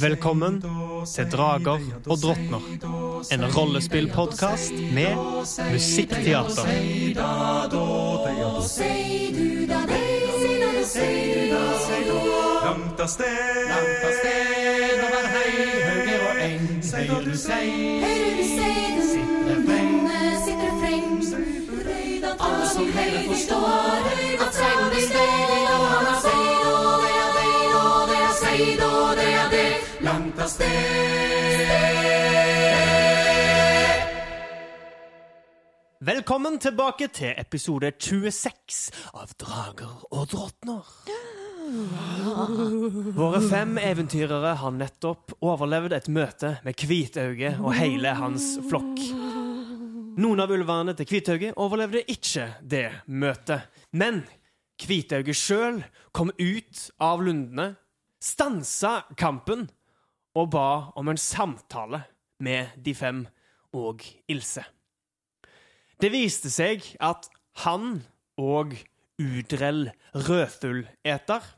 Velkommen til Drager og drottner. En rollespillpodkast med musikkteater. Høyre høyre du sei, Høyre sitter frem, Alle som heller forstår At sted. Velkommen tilbake til episode 26 av Drager og drottner. Våre fem eventyrere har nettopp overlevd et møte med Hvitauge og hele hans flokk. Noen av ulvene til Kvitauge overlevde ikke det møtet. Men Kvitauge sjøl kom ut av lundene, stansa kampen og ba om en samtale med de fem og Ilse. Det viste seg at han og Udrell Rødfugleter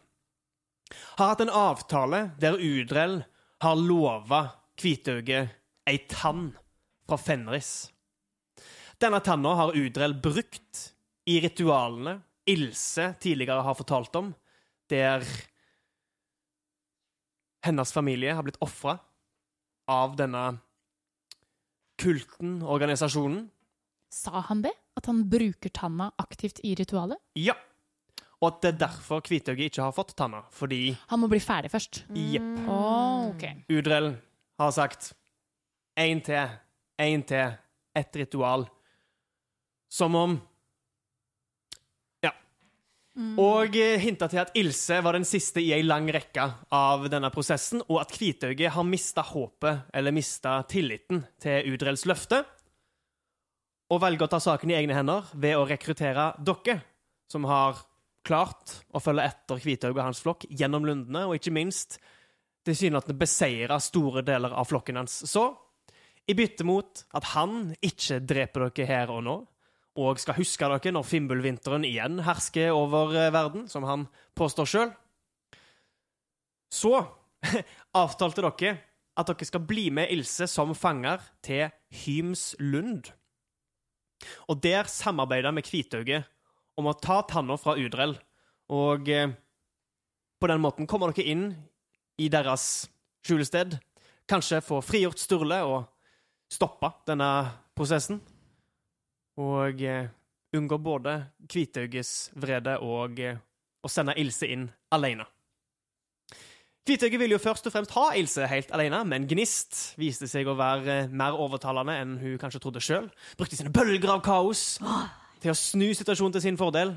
har hatt en avtale der Udrell har lova Kvitauge ei tann fra Fenris. Denne tanna har Udrell brukt i ritualene Ilse tidligere har fortalt om, der hennes familie har blitt ofra av denne kulten, organisasjonen. Sa han det? At han bruker tanna aktivt i ritualet? Ja. Og at det er derfor Kvitøyet ikke har fått tanna, fordi Han må bli ferdig først. jepp. Mm. Oh, okay. Udrell har sagt én til, én til, ett ritual. Som om. Og eh, hinta til at Ilse var den siste i ei lang rekke av denne prosessen, og at Kvitauget har mista håpet, eller mista tilliten, til Udrells løfte, og velger å ta saken i egne hender ved å rekruttere dere, som har klart å følge etter Kvitauge og hans flokk gjennom lundene, og ikke minst tilsynelatende beseire store deler av flokken hans. Så, i bytte mot at han ikke dreper dere her og nå, og skal huske dere når Fimbulvinteren igjen hersker over eh, verden, som han påstår sjøl, så avtalte dere at dere skal bli med Ilse som fanger til Hymslund. Og der samarbeida med Kvitauget om å ta tanna fra Udrell, og eh, på den måten kommer dere inn i deres skjulested. Kanskje få frigjort Sturle og stoppa denne prosessen. Og eh, unngå både Kvitauges vrede og eh, å sende Ilse inn alene. Kvitauge ville jo først og fremst ha Ilse helt alene, men Gnist viste seg å være eh, mer overtalende enn hun kanskje trodde sjøl. Brukte sine bølger av kaos til å snu situasjonen til sin fordel.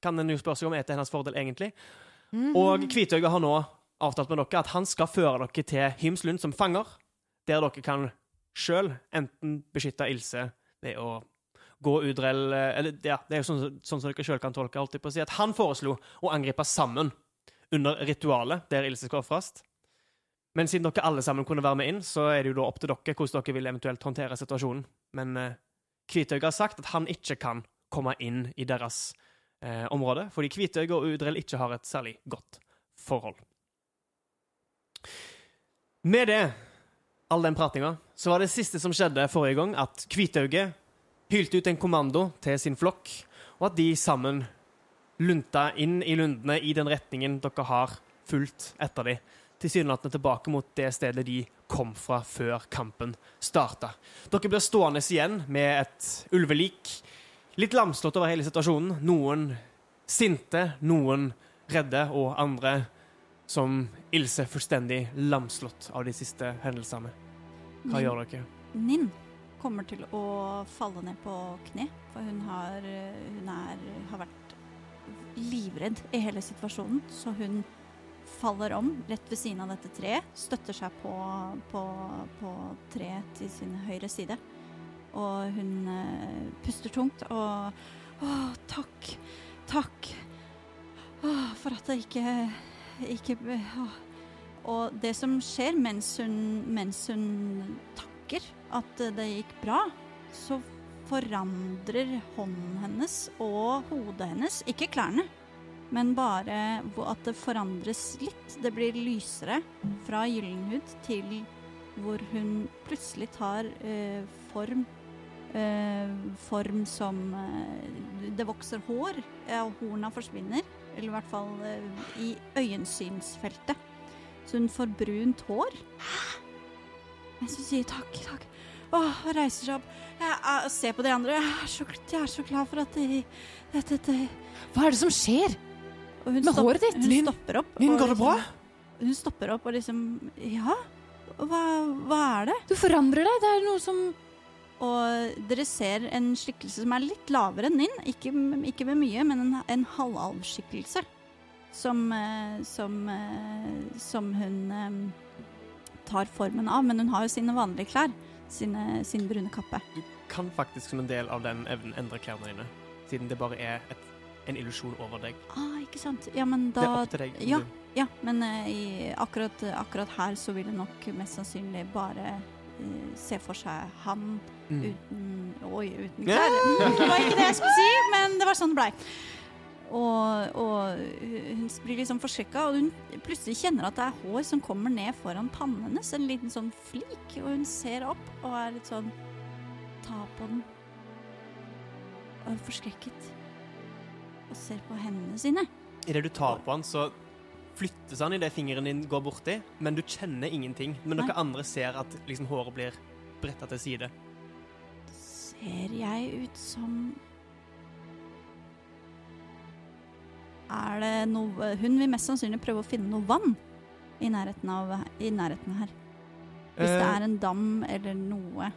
Kan en jo spørre seg om er til hennes fordel, egentlig. Og Kvitauge har nå avtalt med dere at han skal føre dere til Hymslund som fanger, der dere kan sjøl enten beskytte Ilse ved å gå Udrell Eller ja, det er jo sånn, sånn som dere sjøl kan tolke, alltid på å si at han foreslo å angripe sammen under ritualet der Ilse skal ofres. Men siden dere alle sammen kunne være med inn, så er det jo da opp til dere hvordan dere vil eventuelt håndtere situasjonen. Men eh, Kvitøyga har sagt at han ikke kan komme inn i deres eh, område, fordi Kvitøyga og Udrell ikke har et særlig godt forhold. Med det, all den pratinga, så var det siste som skjedde forrige gang, at Kvitauge hylte ut en kommando til sin flokk, og at de sammen lunta inn i lundene i den retningen dere har fulgt etter dem. Tilsynelatende tilbake mot det stedet de kom fra før kampen starta. Dere blir stående igjen med et ulvelik. Litt lamslått over hele situasjonen. Noen sinte, noen redde, og andre som Ilse fullstendig lamslått av de siste hendelsene. Hva gjør dere? Ninn kommer til å falle ned på kne, for hun har, hun er, har vært livredd i hele situasjonen, så hun faller om rett ved siden av dette treet, støtter seg på, på, på treet til sin høyre side Og hun uh, puster tungt og Å, takk. Takk. Å, for at det ikke Ikke å. Og det som skjer mens hun, mens hun takker at det gikk bra, så forandrer hånden hennes og hodet hennes, ikke klærne, men bare at det forandres litt. Det blir lysere fra Gyllenhud til hvor hun plutselig tar eh, form eh, Form som eh, Det vokser hår, og horna forsvinner. Eller i hvert fall eh, i øyensynsfeltet. Så hun får brunt hår. Mens hun sier takk, takk. Åh, og reiser seg opp. Jeg, jeg ser på de andre. Jeg er så, jeg er så glad for at de, dette, dette Hva er det som skjer? og hun Med håret ditt? Hun stopper opp. Lynn, går det bra? liksom- Hun stopper opp og liksom Ja, hva, hva er det? Du forandrer deg. Det er noe som Og dere ser en skikkelse som er litt lavere enn din. Ikke, ikke med mye, men en, en halvalvskikkelse. Som, eh, som, eh, som hun eh, tar formen av. Men hun har jo sine vanlige klær. Sine, sin brune kappe. Du kan faktisk som en del av den evnen endre klærne dine, siden det bare er et, en illusjon over deg. Ah, ikke sant. Ja, men Det er opp til deg. ja. Ja, men uh, i, akkurat, akkurat her så vil det nok mest sannsynlig bare uh, se for seg han Mm. uten Oi, uten klær. Det var ikke det jeg skulle si, men det var sånn det blei. Og, og hun blir liksom forskrekka, og hun plutselig kjenner at det er hår som kommer ned foran pannen hennes. En liten sånn flik, og hun ser opp og er litt sånn Ta på den. Og er forskrekket. Og ser på hendene sine. Idet du tar på han, så flyttes han idet fingeren din går borti, men du kjenner ingenting. Men Nei. dere andre ser at liksom, håret blir bretta til side. Ser jeg ut som Er det noe Hun vil mest sannsynlig prøve å finne noe vann i nærheten, av, i nærheten her. Hvis det Eh, er en dam eller noe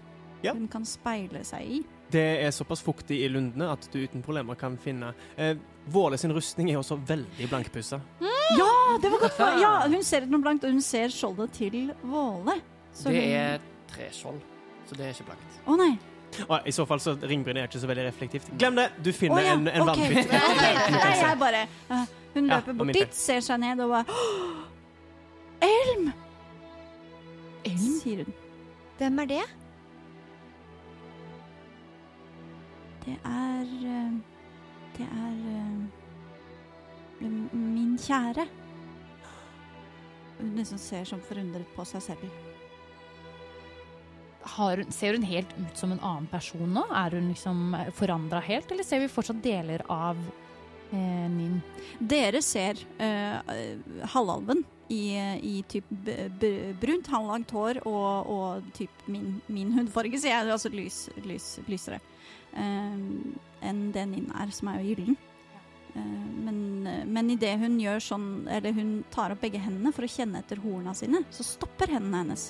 ja. hun kan speile seg i. Det er såpass fuktig i lundene at du uten problemer kan finne eh, Våle sin rustning er også veldig blankpussa. Ja, det var godt! for- Ja, hun ser noe blankt, og hun ser skjoldet til Våle. Så Det hun- er treskjold, så det er ikke blankt. Å nei. Og I så fall så ringbrynet er ikke så veldig reflektivt. Glem det! Du finner oh, ja, en, en okay. vannpytt. Nei, jeg bare eh, Hun Ja, løper bort dit, ser seg ned og bare «Åh, Elm! Elm? sier hun. Hvem er det? Det er eh, Det er eh, min kjære. Hun liksom ser sånn forundret på seg selv. Har Ser hun helt ut som en annen person nå? Er hun liksom forandra helt, eller ser vi fortsatt deler av eh, Nin? Dere ser eh, halvalven i, i typ brunt, halvlangt hår og, og typ min, min hudfarge, sier jeg. Altså lys, lys, lysere eh, enn det Nin er, som er jo gyllen. Eh, men men idet hun gjør sånn, eller hun tar opp begge hendene for å kjenne etter horna sine, så stopper hendene hennes.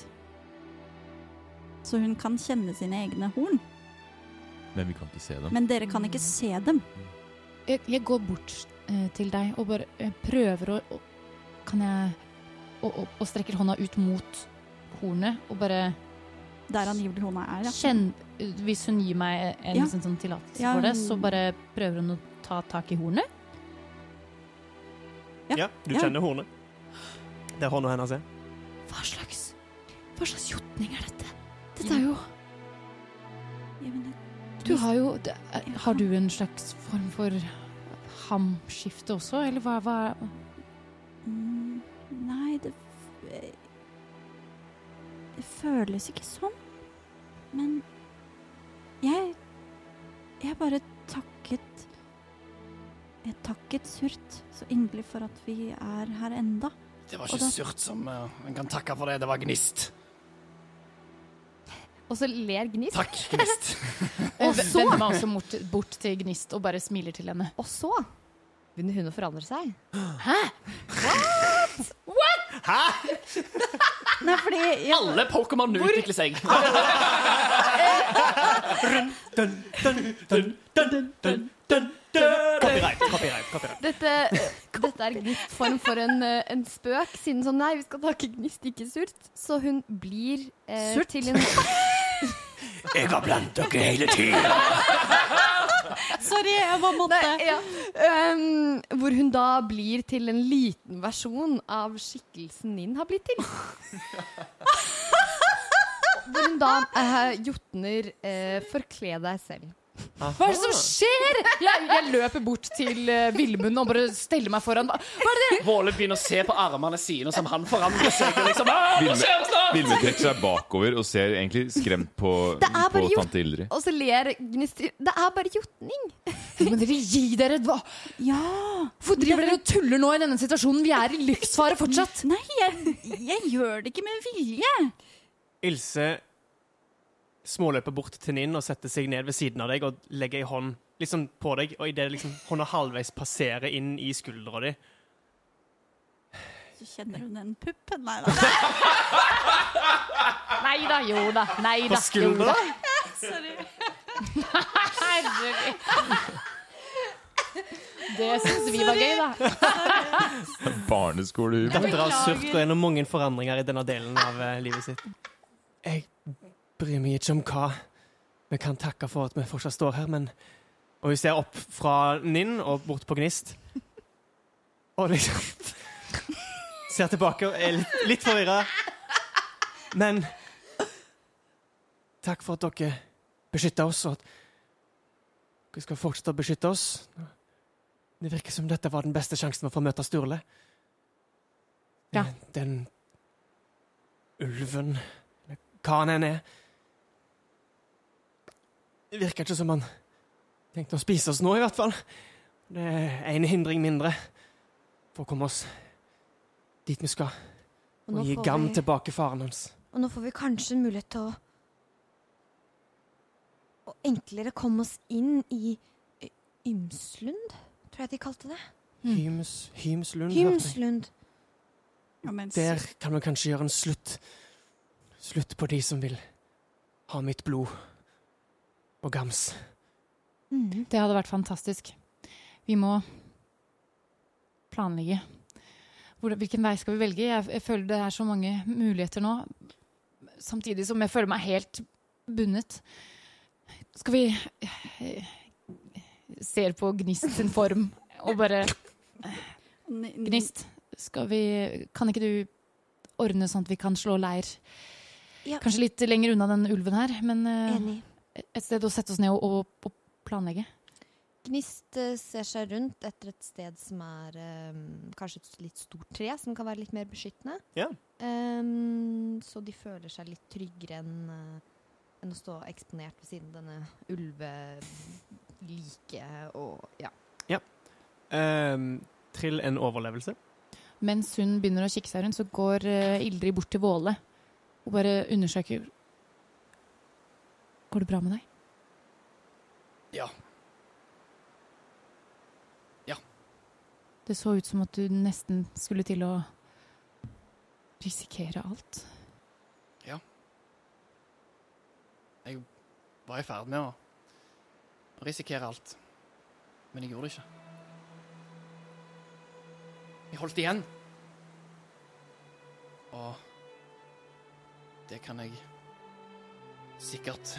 Så hun kan kjenne sine egne horn, Men vi kan ikke se dem. men dere kan ikke se dem. Jeg, jeg går bort eh, til deg og bare eh, prøver å, å Kan jeg og, og, og strekker hånda ut mot hornet og bare Der angivelig hånda er. Ja. kjenn Hvis hun gir meg en Ja. sånn, sånn tillatelse Ja, for det, så bare prøver hun å ta tak i hornet. Ja, du Ja. kjenner hornet. Der hånda hennes er. Hva slags Hva slags jotning er dette? Dette er jo Ja, men det- Du har jo Har du en slags form for hamskifte også, eller hva, hva Mm, nei, det Det føles ikke sånn. Men jeg Jeg bare takket Jeg takket Surt så inderlig for at vi er her enda. Det var ikke da- surt som uh, En kan takke for det. Det var gnist. Og så ler Gnist. Takk, gnist. Og så, vender meg også bort, bort til Gnist og bare smiler til henne. og så begynner hun å forandre seg. Hæ? Nei, fordi ja, Alle Pokémon utvikler seg. Dun, dun, dun, dun, dun, dun, dun. Copyright, copyright, copyright. Dette, dette er Gnist form for en, eh, en spøk, siden sånn nei, vi skal takke Gnist, ikke surt. Så hun blir eh, Surt? til en Jeg var blant dere hele tida. Sorry, jeg bare måtte. Nei, ja. um, hvor hun da blir til en liten versjon av skikkelsen Ninn har blitt til. hvor hun da uh, jotner uh, 'forkle deg selv'. Hva er det som skjer?! Jeg, jeg løper bort til uh, Villmund og bare steller meg foran. Hva er det? Våle begynner å se på armene sine som han forandrer seg. Liksom? Vilme trekker seg bakover og ser egentlig skremt på, på tante Ildrid. Og så ler Gnist. Det er bare jotning. Men dere gi dere! Hva? Ja. Hvorfor driver dere og tuller nå i denne situasjonen? Vi er i livsfare fortsatt. Nei, jeg, jeg gjør det ikke med vilje. Ilse småløper bort til Ninn og setter seg ned ved siden av deg og legger ei hånd liksom på deg, og idet liksom, hånda halvveis passerer inn i skuldra di Så kjenner hun den puppen, Nei da. Nei da, jo da. Nei da. På skuldra? Sorry. Herregud. Det syns vi var gøy, da. Barneskolehumor. Dattera har Surt går gjennom mange forandringer i denne delen av eh, livet sitt. Jeg bryr meg ikke om hva vi kan takke for at vi fortsatt står her, men Og vi ser opp fra Ninn og bort på Gnist. Og liksom Ser tilbake og er litt, litt forvirra. Men takk for at dere beskytta oss, og at dere skal fortsette å beskytte oss. Det virker som dette var den beste sjansen for å møte Sturle. Ja. Den ulven, eller hva han enn er Det virker ikke som han tenkte å spise oss nå, i hvert fall. Det er en hindring mindre for å komme oss dit vi skal. Og Og gi Gam vi- tilbake faren hans. Og nå får vi kanskje en mulighet til å Og enklere komme oss inn i Ymslund, tror jeg de kalte det. Hyms, Hymslund. hørte jeg. Hymslund. Ja, men Der kan vi kanskje gjøre en slutt. Slutt på de som vil ha mitt blod og Gams. Det hadde vært fantastisk. Vi må planlegge. Hvor, hvilken vei skal vi velge? Jeg, jeg føler det er så mange muligheter nå. Samtidig som jeg føler meg helt bundet. Skal vi eh, Ser på Gnist sin form og bare Gnist, skal vi Kan ikke du ordne sånn at vi kan slå leir? Ja. Kanskje litt lenger unna den ulven her, men eh, Enig. Et sted å sette oss ned og, og, og planlegge. Gnist eh, ser seg rundt etter et sted som er um, kanskje et litt stort tre, som kan være litt mer beskyttende. Ja. Um, så de føler seg litt tryggere enn enn å stå eksponert ved siden av denne ulveliket og ja. Ehm, trill en overlevelse. Mens hun begynner å kikke seg rundt, så går uh, Ildrid bort til Våle og bare undersøker Går det bra med deg? Ja. Ja. Det så ut som at du nesten skulle til å risikere alt. Ja. Jeg var i ferd med å risikere alt. Men jeg gjorde det ikke. Jeg holdt igjen. Og det kan jeg sikkert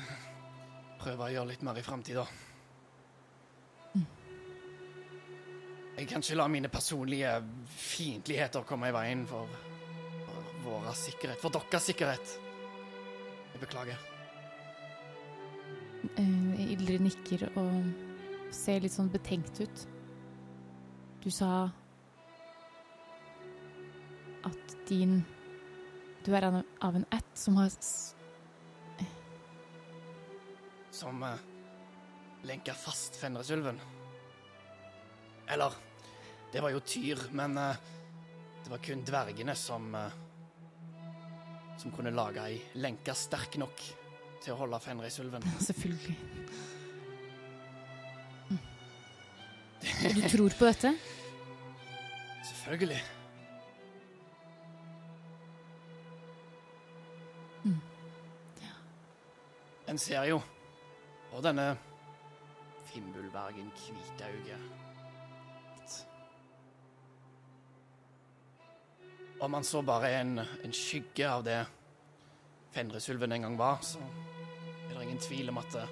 prøve å gjøre litt mer i framtida. Jeg kan ikke la mine personlige fiendtligheter komme i veien for, for vår sikkerhet, for deres sikkerhet. Jeg beklager. Uh, Ildrid nikker og ser litt sånn betenkt ut. Du sa at din Du er av en ætt som har som uh, lenka fast Fenrisulven. Eller Det var jo tyr, men eh, det var kun dvergene som eh, Som kunne lage ei lenke sterk nok til å holde Fenrisulven. Selvfølgelig. Og du tror på dette? Selvfølgelig. Mm. En ser jo på denne Fimbulbergen Kvitauge Om han så bare er en, en skygge av det Fenrisulven en gang var, så er det ingen tvil om at det,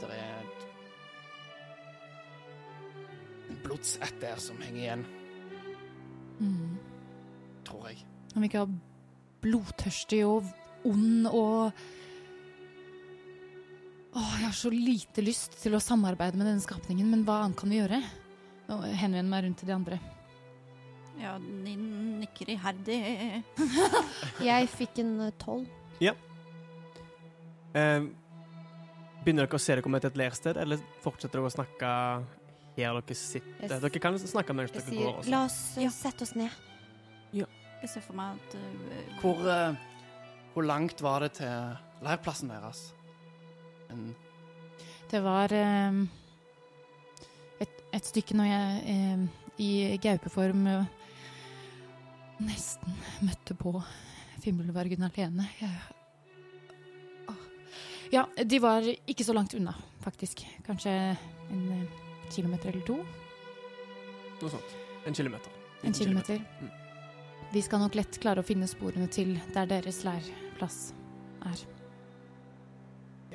det er et- en blodsett der som henger igjen, Mm. tror jeg. Han virka blodtørstig og ond og Åh, jeg har så lite lyst til å samarbeide med denne skapningen, men hva annet kan vi gjøre? Nå henvender meg rundt til de andre. Ja, Ninn nikker iherdig. Jeg fikk en tolv. tolv. Eh, begynner dere å se dere kommer til et leirsted, eller fortsetter dere å snakke her dere sitter? Jeg Dere kan snakke mens Jeg dere går. Også. la oss eh, Ja. sette oss ned. Jeg ser for meg at uh, Hvor, uh, hvor langt var det til leirplassen deres? En, Det var eh, et, et stykke når jeg eh, i gaupeform eh, nesten møtte på Fimbulvargen alene. Jeg, ja, de var ikke så langt unna, faktisk. Kanskje en eh, kilometer eller to. Noe sånt. En kilometer. En kilometer. Mm. Vi skal nok lett klare å finne sporene til der deres leirplass er.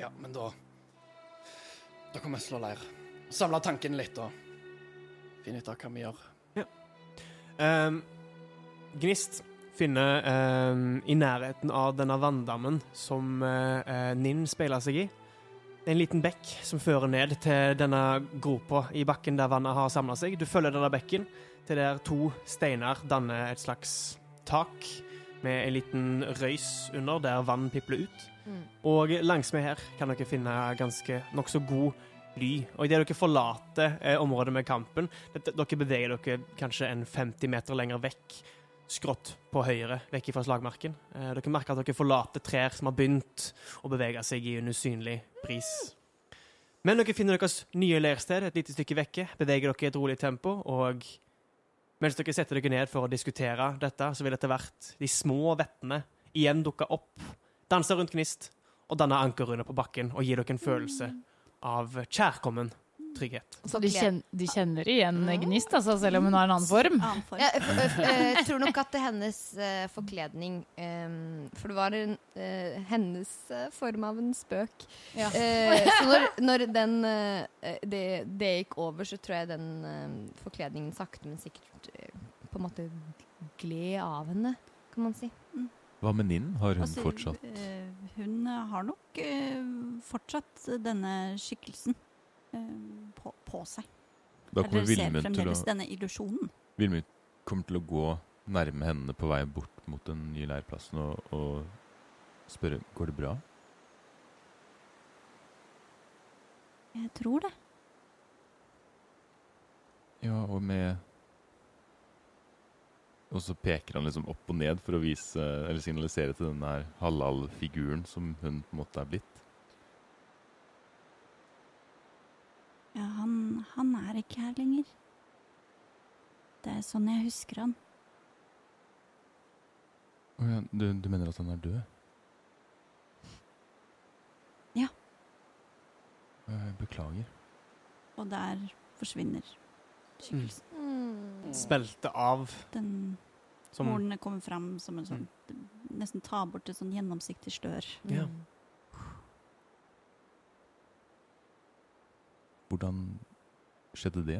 Ja, men da Da kan vi slå leir. Samle tankene litt og finne ut av hva vi gjør. Ehm, Gnist finner um, i nærheten av denne vanndammen som eh, Ninn speiler seg i, en liten bekk som fører ned til denne gropa i bakken der vannet har samla seg. Du følger denne bekken til der to steiner danner et slags tak med en liten røys under der vann pipler ut. Mm. Og langsmed her kan dere finne ganske nokså god ly. Og idet dere forlater eh, området med kampen, det, dere beveger dere kanskje en 50 meter lenger vekk, skrått på høyre, vekk fra slagmarken. Eh, dere merker at dere forlater trær som har begynt å bevege seg i en usynlig bris. Men dere finner deres nye leirsted et lite stykke vekke, beveger dere i et rolig tempo, og mens dere setter dere ned for å diskutere dette, så vil etter hvert de små vettene igjen dukke opp, danse rundt gnist og danne ankerrunder på bakken og gi dere en følelse av kjærkommen trygghet. Så de, kjenner, du kjenner igjen Gnist, altså, selv om hun har en annen form. annen form. Jeg, f- eh, tror nok at det hennes uh, forkledning um, For det var en, uh, hennes uh, form av en spøk. Ja. Eh, så når, når den det, det gikk over, så tror jeg den forkledningen sakte, men sikkert på en måte gled av henne, kan man si. Hva med Ninn? Har hun Altså, fortsatt hun har nok fortsatt denne skikkelsen på, på seg. Da kommer Eller ser til å fremdeles denne illusjonen. Vilmund kommer til å gå nærme hendene på vei bort mot den nye leirplassen og, og spørre går det bra. Jeg tror det. Ja, og med Og så peker han liksom opp og ned for å vise Eller signalisere til denne her halal-figuren som hun på en måte er blitt. Ja, han, han er ikke her lenger. Det er sånn jeg husker han. Å ja, du, du mener at han er død? Ja. Jeg beklager. Og der forsvinner skikkelsen. Spilte av Den som hornene kommer fram som en sånn Nesten tar bort et sånn gjennomsiktig stør. Ja. Hvordan skjedde det?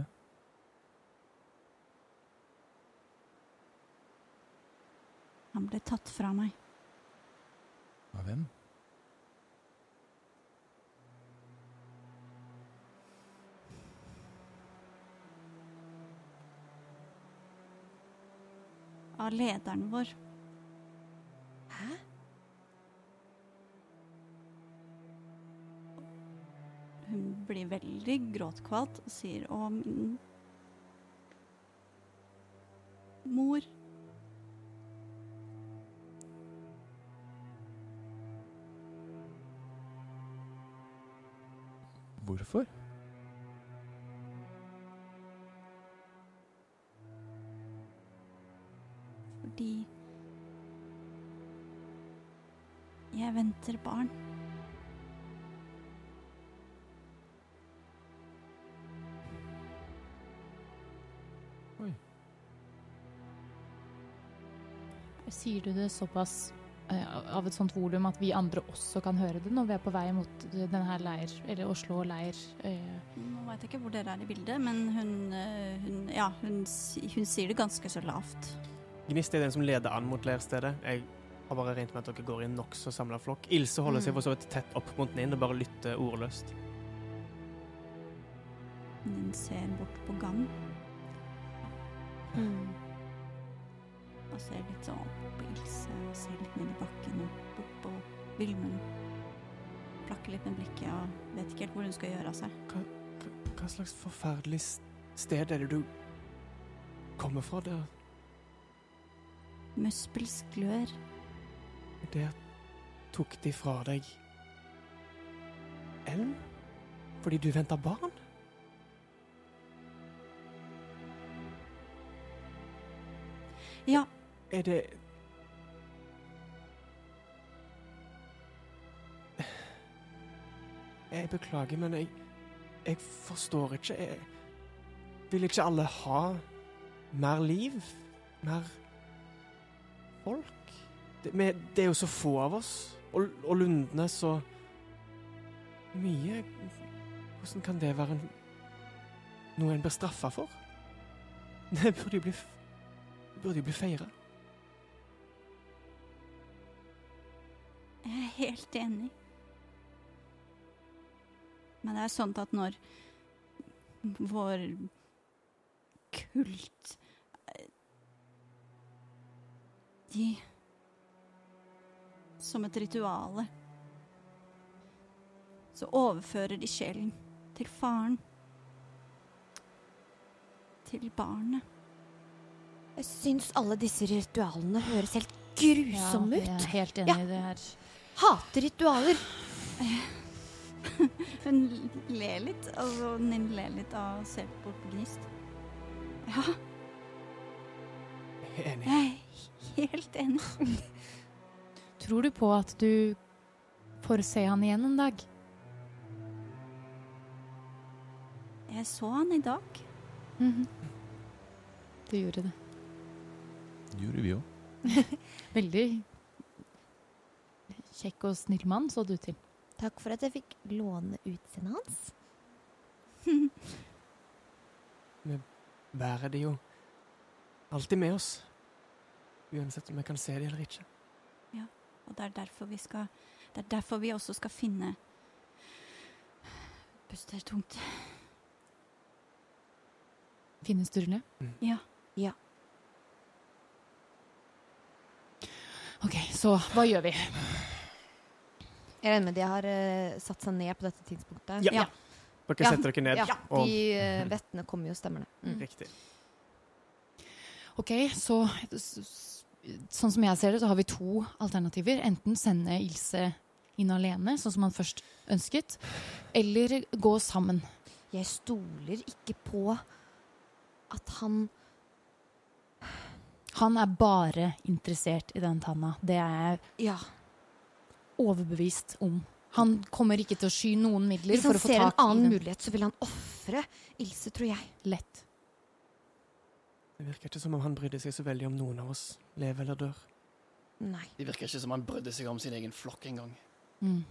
Han ble tatt fra meg. Av hvem? Av lederen vår. Hun blir veldig gråtkvalt og sier å min mor. Hvorfor? Fordi jeg venter barn. Sier du det såpass eh, av et sånt volum at vi andre også kan høre det når vi er på vei mot denne her leir, eller Oslo leir? eh, Nå vet jeg ikke hvor dere er i bildet, men hun, eh, hun, ja, hun, hun sier det ganske så lavt. Gnist er den som leder an mot leirstedet. Jeg har bare regnet med at dere går i en nokså samla flokk. Ilse holder seg Mm. for så vidt tett opp mot Ninn og bare lytter ordløst. Ninn ser bort på gang Mm. Og ser litt sånn på Ilse og ser litt ned i bakken og bort på Vilmund. Plakker litt med blikket og vet ikke helt hvor hun skal gjøre av seg. Hva, hva slags forferdelig sted er det du kommer fra? Der, Muspelsk glør. der tok de fra deg Ellen? Fordi du venta barn? Er det Jeg beklager, men jeg Jeg forstår ikke. Jeg Vil ikke alle ha mer liv? Mer folk? Det, med, det er jo så få av oss. Og, og lundene så mye. Hvordan kan det være en, noe en blir straffa for? Det burde jo bli, burde bli feira. Helt enig. Men det er sånn at når vår kult eh, De Som et rituale så overfører de sjelen til faren. Til barnet. Jeg syns alle disse ritualene høres helt Ja, grusomme jeg er helt enig Ja. i det her. Hater ritualer. Hun ler litt, altså Ninn ler litt av å se bort på Gnist. Ja, enig. jeg er helt enig. Tror du på at du får se han igjen en dag? Jeg så han i dag. Mhm. Du gjorde det. Det gjorde vi òg. Veldig kjekk og snill mann, så du til. Takk for at jeg fikk låne utseendet hans. Bærer det jo alltid med oss. Uansett om vi kan se det eller ikke. Ja, Og det er derfor vi skal Det er derfor vi også skal finne Puster tungt. Finne Sturle? Ja. OK, så hva gjør vi? Jeg regner med de har eh, satt seg ned på dette tidspunktet. Ja. Ja. Dere Ja. setter dere ned. Ja, og de uh, vettene kommer jo, stemmerne. Mm. Riktig. OK, så s- s- Sånn som jeg ser det, så har vi to alternativer. Enten sende Ilse inn alene, sånn som han først ønsket, eller gå sammen. Jeg stoler ikke på at han Han er bare interessert i den tanna. Det er jeg Ja. Overbevist om. Han kommer ikke til å sky noen midler Hvis for han å få ser en annen mulighet, så vil han ofre Ilse, tror jeg. Lett. Det virker ikke som om han brydde seg så veldig om noen av oss lever eller dør. Nei. Det virker ikke som han brydde seg om sin egen flokk engang. Mm.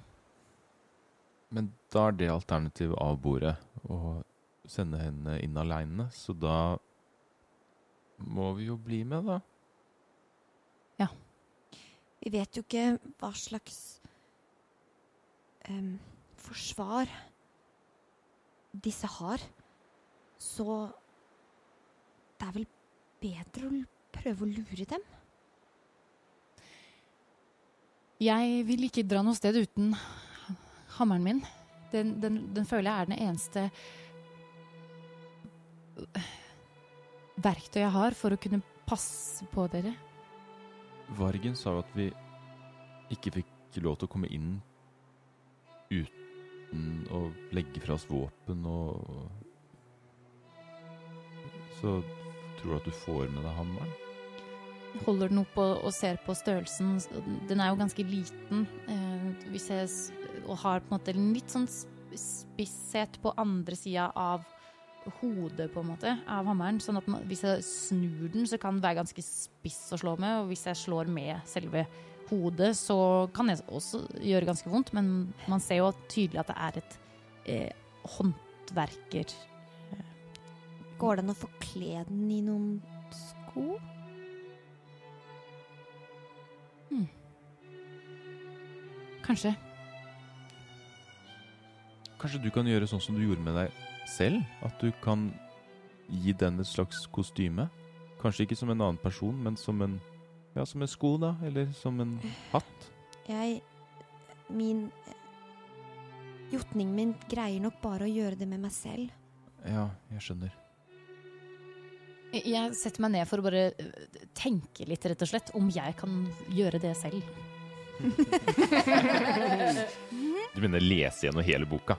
Men da er det alternativet av bordet å sende henne inn aleine, så da må vi jo bli med, da. Ja. Vi vet jo ikke hva slags em, forsvar disse har. Så det er vel bedre å prøve å lure dem? Jeg vil ikke dra noe sted uten hammeren min. Den, den, den føler jeg er den eneste verktøyet jeg har for å kunne passe på dere. Vargen sa jo at vi ikke fikk lov til å komme inn uten å legge fra oss våpen og Så tror du at du får med deg hammeren? Holder den opp og, og ser på størrelsen. Den er jo ganske liten. Eh, hvis jeg, og har på en måte litt sånn spisshet på andre sida av hodet, på en måte, av hammeren. Sånn at man, hvis jeg snur den, så kan den være ganske spiss å slå med. Og hvis jeg slår med selve hodet, så kan det også gjøre ganske vondt. Men man ser jo tydelig at det er et eh, håndverker Går det an å forkle den i noen sko? Kanskje. Kanskje du kan gjøre sånn som du gjorde med deg selv? At du kan gi den et slags kostyme? Kanskje ikke som en annen person, men som en Ja, som en sko, da? Eller som en hatt? Jeg Min Jotningen min greier nok bare å gjøre det med meg selv. Ja, jeg skjønner. Jeg setter meg ned for å bare øh, tenke litt, rett og slett, om jeg kan gjøre det selv. Du mener lese gjennom hele boka?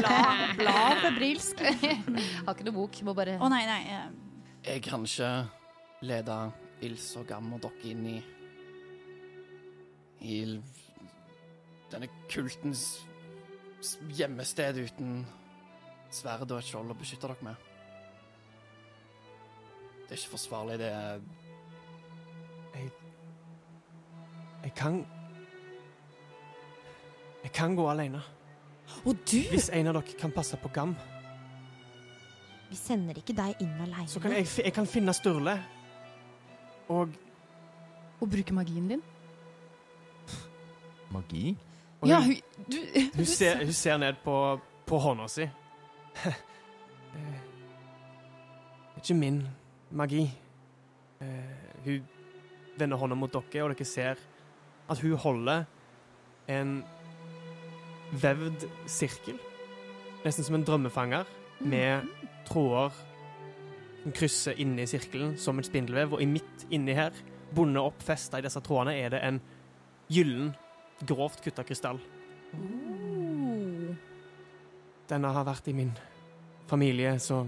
Bla, bla febrilsk. Har ikke noe bok, må bare Å nei, nei. eh, Jeg kan ikke lede Ils og Gam og dere inn i I denne kultens hjemmested uten sverd og et skjold å beskytte dere med. Det er ikke forsvarlig, det er Jeg kan Jeg kan gå alene. Og du! Hvis en av dere kan passe på Gam, Vi sender ikke deg inn aleine. så kan jeg, jeg kan finne Sturle. Og, Og bruke magien din. Magi? og Ja, hun, du, hun, du ser, hun ser ned på, på hånda si. Det er ikke min magi. Eh, hun vender hånda mot dere, og dere ser at hun holder en vevd sirkel. Nesten som en drømmefanger, med tråder som krysser inni sirkelen som en spindelvev. Og i midt inni her, bundet opp, festa i disse trådene, er det en gyllen, grovt kutta krystall. Denne har vært i min familie så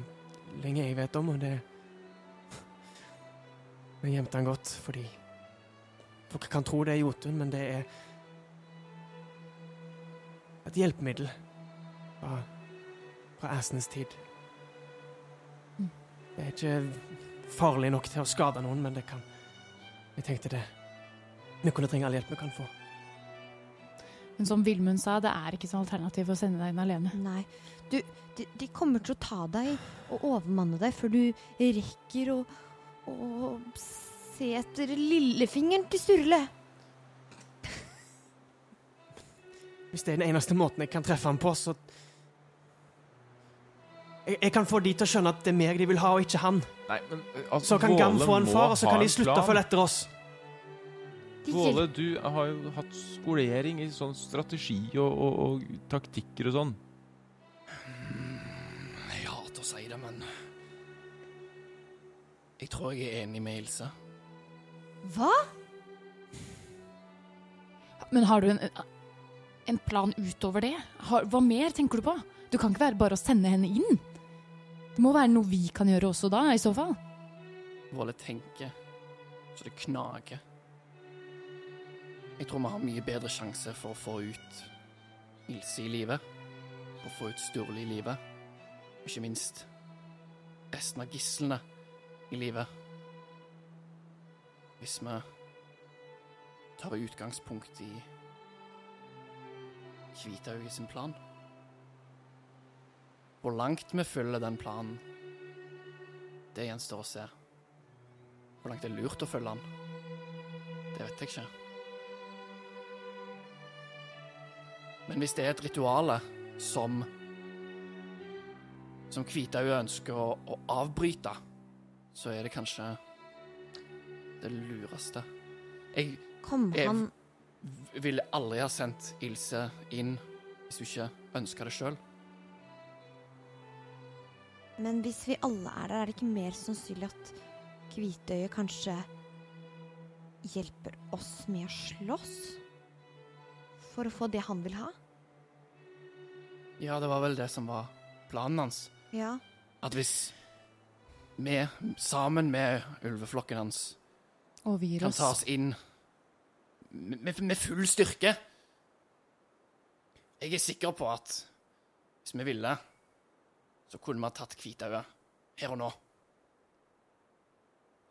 lenge jeg vet om, og det Jeg gjemte den godt fordi Folk kan tro det er Jotun, men det er et hjelpemiddel fra, fra æsenes tid. Det er ikke farlig nok til å skade noen, men det kan Jeg tenkte det Vi kunne trenge all hjelp vi kan få. Men som Vilmund sa, det er ikke sånn alternativ å sende deg inn alene. Nei. Du, de, de kommer til å ta deg og overmanne deg før du rekker å, å se etter lillefingeren til Sturle. Hvis det er den eneste måten jeg kan treffe ham på, så jeg, jeg kan få de til å skjønne at det er meg de vil ha, og ikke han. Nei, men altså, Så kan Gam få en far, og så kan de slutte å følge etter oss. Våle, du har jo hatt skolering i sånn strategi og, og, og taktikker og sånn. Jeg hater å si det, men Jeg tror jeg er enig med Ilse. Hva? Men har du en, en plan utover det? Har, hva mer tenker du på? Du kan ikke være bare å sende henne inn. Det må være noe vi kan gjøre også da, i så fall. Våle tenker så det knager. Jeg tror vi har mye bedre sjanse for å få ut Ilse i livet. å få ut Sturle i livet. Og ikke minst resten av gislene i livet. Hvis vi tar utgangspunkt i Kvitaug sin plan. Hvor langt vi følger den planen, det gjenstår å se. Hvor langt det er lurt å følge den, det vet jeg ikke. Men hvis det er et rituale som som Kvitauget ønsker å, å avbryte, så er det kanskje det lureste. Jeg Kom Jeg- han ville aldri ha sendt Ilse inn hvis du ikke ønska det sjøl. Men hvis vi alle er der, er det ikke mer sannsynlig at Kvitøyet kanskje hjelper oss med å slåss? For å få det han vil ha? Ja, det var vel det som var planen hans. Ja. At hvis vi, sammen med ulveflokken hans, kan ta oss inn med, med full styrke Jeg er sikker på at hvis vi ville, så kunne vi ha tatt Kvitauget her og nå.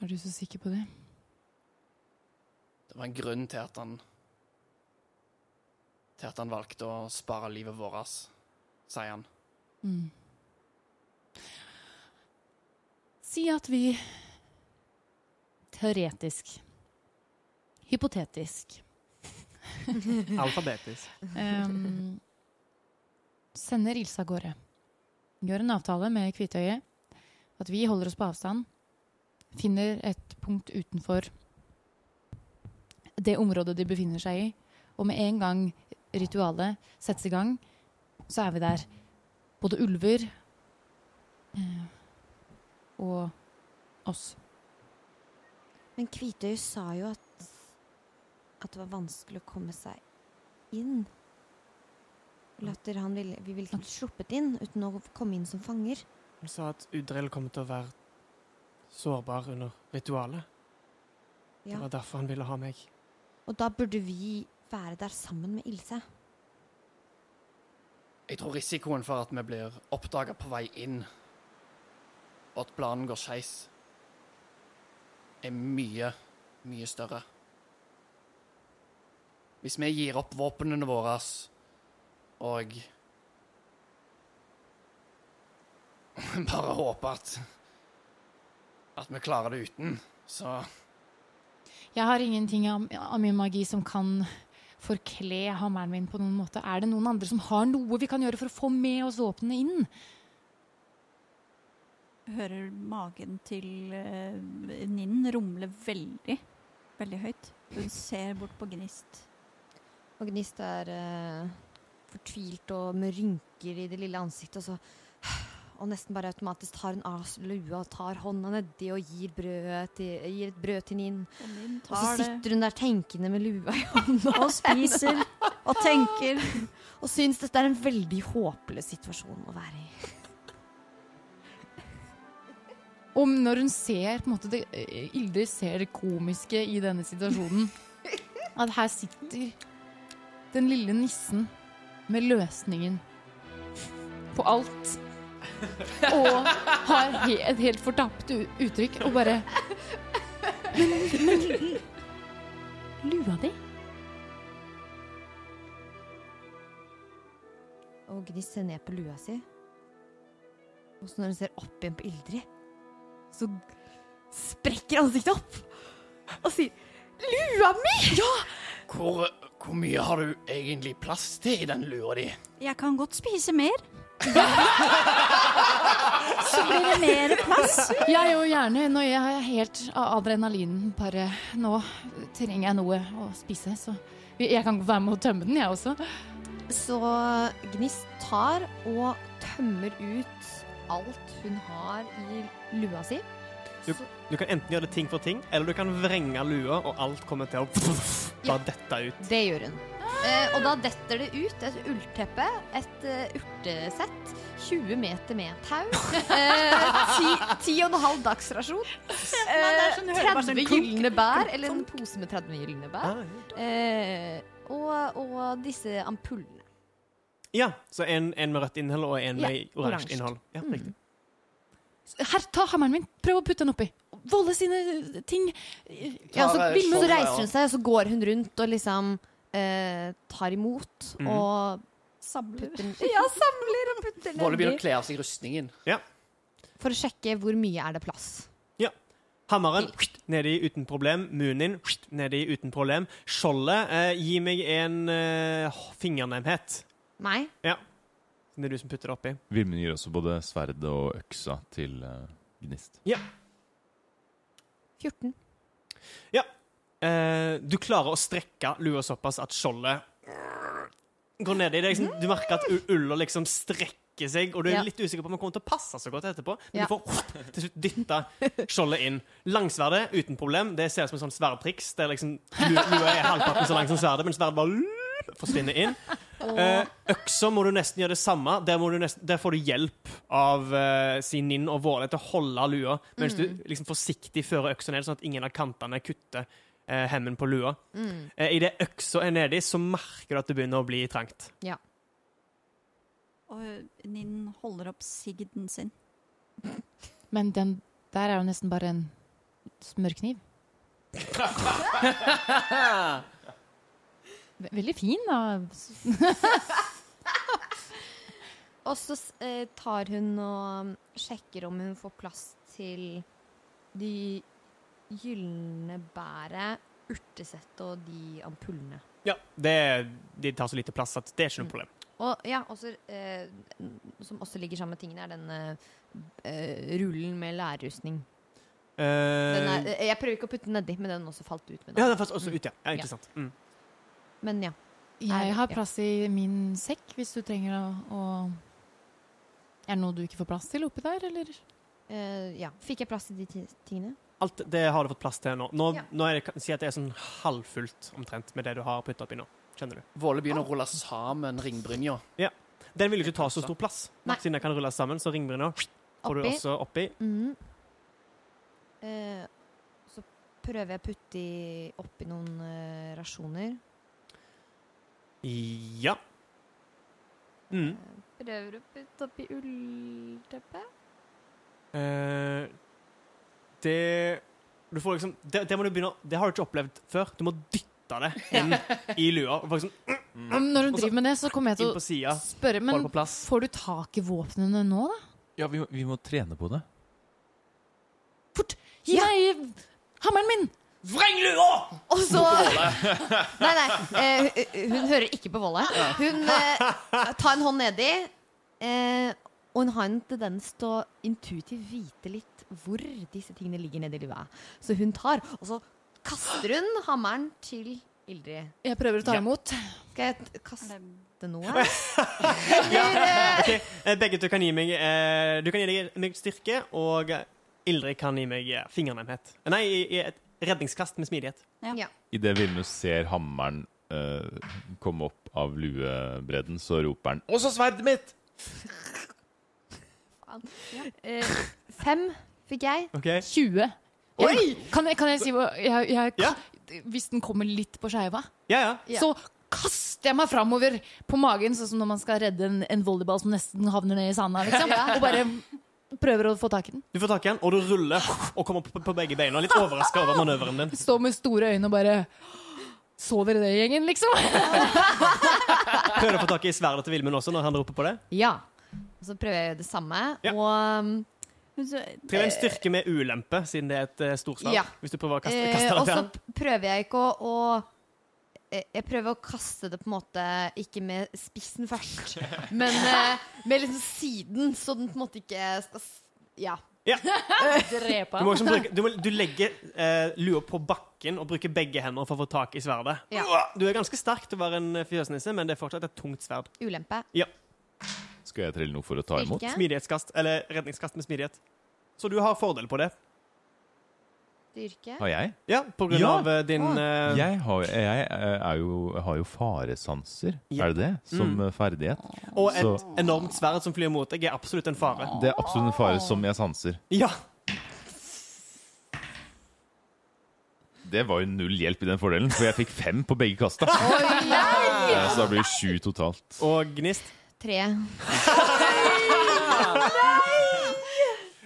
Er du så sikker på det? Det var en grunn til at han Til at han valgte å spare livet vårt, sier han. Mm. Si at vi teoretisk, hypotetisk Alfabetisk. um, sender Ilse av gårde. Gjør en avtale med Kvitøyet. At vi holder oss på avstand. Finner et punkt utenfor det området de befinner seg i. Og med en gang ritualet settes i gang, så er vi der. Både ulver eh, og oss. Men Kvitøy sa jo at at det var vanskelig å komme seg inn. At han ville, vi ville ikke sluppet inn uten å komme inn som fanger. Han sa at Udrell kom til å være sårbar under ritualet. Det var derfor han ville ha meg. Og da burde vi være der sammen med Ilse. Jeg tror risikoen for at vi blir oppdaga på vei inn, og at planen går skeis, er mye, mye større. Hvis vi gir opp våpnene våre og bare håper at at vi klarer det uten, så Jeg har ingenting av, av min magi som kan forkle hammeren min på noen måte. Er det noen andre som har noe vi kan gjøre for å få med oss våpenet inn? Hører magen til uh, Ninn rumle veldig, veldig høyt. Hun ser bort på Gnist. Og Gnist er eh, fortvilt og med rynker i det lille ansiktet, og så og nesten bare automatisk tar hun av lua og tar hånda nedi og gir, brød til, gir et brød til Ninn. Og Og så sitter hun der tenkende med lua i hånda og spiser og tenker. og syns dette er en veldig håpløs situasjon å være i. Om når hun ser på en måte det, eh, Ilder ser det komiske i denne situasjonen. At her sitter den lille nissen med løsningen på alt. Og har he et helt fortapt u- uttrykk og bare Men, men lua di? Og Gnist ser ned på lua si. Og så når hun ser opp igjen på Ildrid, så sprekker ansiktet opp og sier 'Lua mi!' Ja! hvor, hvor mye har du egentlig plass til i den lua di? Jeg kan godt spise mer. Så blir det mer plass. Jeg jo gjerne når jeg er helt av adrenalinen Bare nå trenger jeg noe å spise, så jeg kan være med å tømme den, jeg også. Så Gnist tar og tømmer ut alt hun har i lua si. Du, du kan enten gjøre det ting for ting, eller du kan vrenge lua, og alt kommer til å Ja. bare dette ut. Det gjør hun. Eh, og da detter det ut et ullteppe, et uh, urtesett, 20 meter med tau, eh, ti- ti og en halv dagsrasjon, det er sånn, 30 sånn gylne bær, eller en pose med 30 gylne bær, Ah, eh, og, og disse ampullene. ja, så en, en med rødt innhold og en med oransje oransje. innhold. Ja, Mm. riktig. Her, ta hammeren min. Prøv å putte den oppi. Volle sine ting. Ja, så, eh, så reiser hun seg, og så går hun rundt og liksom eh, tar imot mm. og Samler. Ja, samler og putter Våle begynner å kle av seg rustningen. Ja. For å sjekke hvor mye er det plass. Ja. Hammeren nedi uten problem. Munin nedi uten problem. Skjoldet eh, Gi meg en eh, fingernemhet. Meg? Ja. Er du som putter oppi. Vilmund gir også både sverdet og øksa til uh, Gnist. 14. Eh, du klarer å strekke lua såpass at skjoldet går ned Det deg. liksom, du merker at ulla liksom strekker seg, og du er Ja. litt usikker på om den kommer til å passe så godt etterpå. Men Ja. du får til slutt dytta skjoldet inn. Langsverdet uten problem. Det ser ut som en sånn sverdtriks. Der liksom lua er halvparten så lang som sverdet, men sverdet bare forsvinner inn. Eh, øksa må du nesten gjøre det samme. Der, må du nesten, der får du hjelp av uh, sin ninn og Våle til å holde lua, mens du liksom forsiktig fører øksa ned, sånn at ingen av kantene kutter eh, hemmen på lua. Mm. Eh, Idet øksa er nedi, så merker du at det begynner å bli trangt. Og Ninn holder opp sigden sin. Men den der er jo nesten bare en smørkniv. Ve- Veldig fin, da. Og så eh, tar hun og um, sjekker om hun får plass til de gylne bæret, urtesettet og de ampullene. Ja, det, de tar så lite plass at det er ikke noe problem. Og ja, også, eh, som også ligger sammen med tingene, er denne eh, eh, rullen med lærrustning. Den Eh, eh, jeg prøver ikke å putte den nedi, men den også falt ut. Med ja, den. falt også ut, ja. ja ikke sant. Mm. Men ja. Jeg har plass i min sekk hvis du trenger å, å Er det noe du ikke får plass til oppi der, eller? Uh, ja. Fikk jeg plass til de tingene? Alt det har du fått plass til nå. Nå, Ja. nå er det, si at det er sånn halvfullt omtrent med det du har putta oppi nå. Kjenner du? Våle begynner å rulle sammen ringbrynja. Den vil jo ikke ta så stor plass. Nei. Siden den kan rulles sammen, så ringbrynja får du også oppi. Mhm. Uh, så prøver jeg å putte oppi noen uh, rasjoner. Ja. Mm. Prøver å putte oppi ullteppet. Eh, det Du får liksom det, det må du begynne Det har du ikke opplevd før. Du må dytte det inn i lua. og Liksom, Når hun driver med det, så kommer jeg til å siden, spørre, men får du tak i våpnene nå, da? Ja, vi, må- vi må trene på det. Fort! Gi meg hammeren min! Vreng lua! Og så Nei, nei. eh, hun- hører ikke på Volle. Hun eh, tar en hånd nedi, eh, og hun har en tendens til å intuitivt vite litt hvor disse tingene ligger nedi lua. Så hun tar, og så kaster hun hammeren til Ildrid. Jeg prøver å ta Ja. imot. Skal jeg t- kaste noe? Ok, eh, Begge to kan gi meg eh, Du kan gi deg- meg styrke, og Ildrid kan gi meg eh, fingernemhet. Nei, i, i et redningskast med smidighet. Ja. Idet Vilmus ser hammeren uh, komme opp av luebredden, så roper han 'Også sverdet mitt!' Eh, fem fikk jeg. Okay. 20. Oi! Jeg, kan, jeg, kan jeg si hva jeg, jeg, Ja. Hvis den kommer litt på skeiva, Ja, ja. Ja. så kaster jeg meg framover på magen, sånn som når man skal redde en, en volleyball som nesten havner ned i sanda. Liksom. Og bare prøver å få tak i den. Du får tak i den, og du ruller og kommer på, på begge beina. Litt overraska over manøveren din. Står med store øyne og bare Så dere det, gjengen, liksom? Prøver du å få tak i sverdet til Vilmund også når han roper på det. Ja. Og så prøver jeg å gjøre det samme. Ja. Og um, så- Trenger en styrke med ulempe, siden det er et uh, storsverd. Ja. Hvis du prøver å kaste, Eh, kaste den. og til så prøver jeg ikke å, å eh, Jeg prøver å kaste det på en måte ikke med spissen først, men eh, med liksom siden, så den på en måte ikke skal s- Ja. Drepe Du, må liksom bruke, du, må, du legger eh, lua på bakken og bruker begge hender for å få tak i sverdet. Ja. Du er ganske sterk til å være en fjøsnisse, men det er fortsatt et tungt sverd. Ulempe. Skal jeg trille noe for å ta imot? Styrke. Smidighetskast, eller redningskast med smidighet. Så du har fordel på det. Styrke. Har jeg? Ja, på grunn Ja. av eh, din oh. uh, Jeg har, jeg er jo, har jo faresanser, Ja. er det det? Som Mm. eh, ferdighet. Og et Så- enormt sverd som flyr mot deg, er absolutt en fare. Det er absolutt en fare som jeg sanser. Ja. Det var jo null hjelp i den fordelen, for jeg fikk fem på begge kasta. Eh, Så da blir det sju totalt. Og gnist. Tre.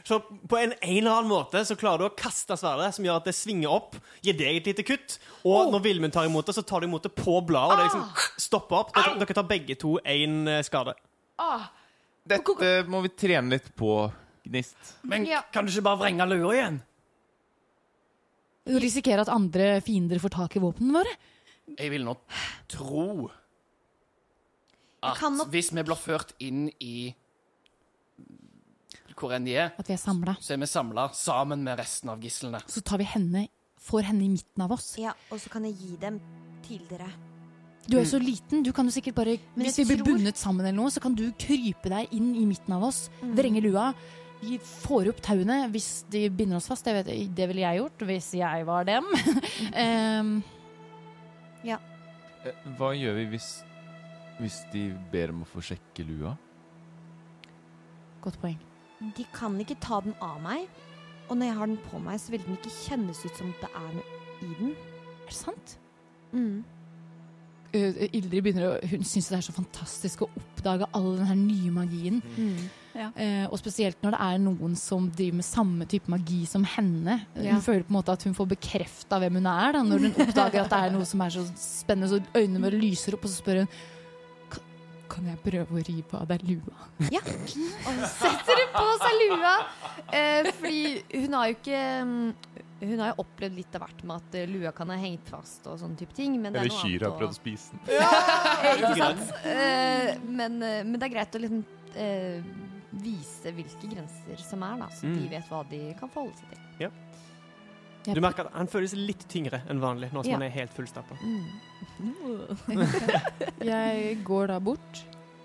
Så på en, en eller annen måte så klarer du å kaste sverdet, som gjør at det svinger opp, gir deg et lite kutt, og når Vilmund tar imot det, så tar du imot det på bladet, og det liksom stopper opp. Dere, dere tar begge to én skade. Ah, Dette må vi trene litt på, Gnist. Men Ja. kan du ikke bare vrenge lua igjen? Du risikerer at andre fiender får tak i våpnene våre. Jeg vil nå tro at nok- hvis vi blir ført inn i hvor enn de er, At vi er samlet. så er vi samla sammen med resten av gislene. Så tar vi henne, får henne i midten av oss. Ja, og så kan jeg gi dem til dere. Du er jo så liten. du kan jo sikkert bare Men Hvis vi jeg blir tror- bundet sammen, eller noe, så kan du krype deg inn i midten av oss, Mm. vrenge lua. Vi får opp tauene hvis de binder oss fast. Det, vet, det ville jeg gjort hvis jeg var dem. Em, Eh, Hva gjør vi hvis, hvis de ber om å få sjekke lua? godt poeng. De kan ikke ta den av meg. Og når jeg har den på meg, så vil den ikke kjennes ut som det er noe i den. Er det sant? Mm. Uh, Ildrid begynner å Hun syns det er så fantastisk å oppdage all den her nye magien. Mm. Ja. Uh, og spesielt når det er noen som driver med samme type magi som henne. Ja. Hun føler på en måte at hun får bekrefta hvem hun er, da, når hun oppdager at det er noe som er så spennende, så øynene våre lyser opp, og så spør hun "Kan- jeg prøve å rive av deg lua? Ja. Og hun setter på seg lua. Eh, fordi hun har jo ikke mm, Hun har jo opplevd litt av hvert med at eh, lua kan ha hengt fast og sånne type ting. Men er Eller kyr har prøvd å spise den. Eh, ikke sant? Eh, men, eh, men det er greit å liksom eh, vise hvilke grenser som er, da, så de Mm. vet hva de kan forholde seg til. Du merker at han føles litt tyngre enn vanlig nå som Ja. han er helt fullstappa. Mm. Jeg går da bort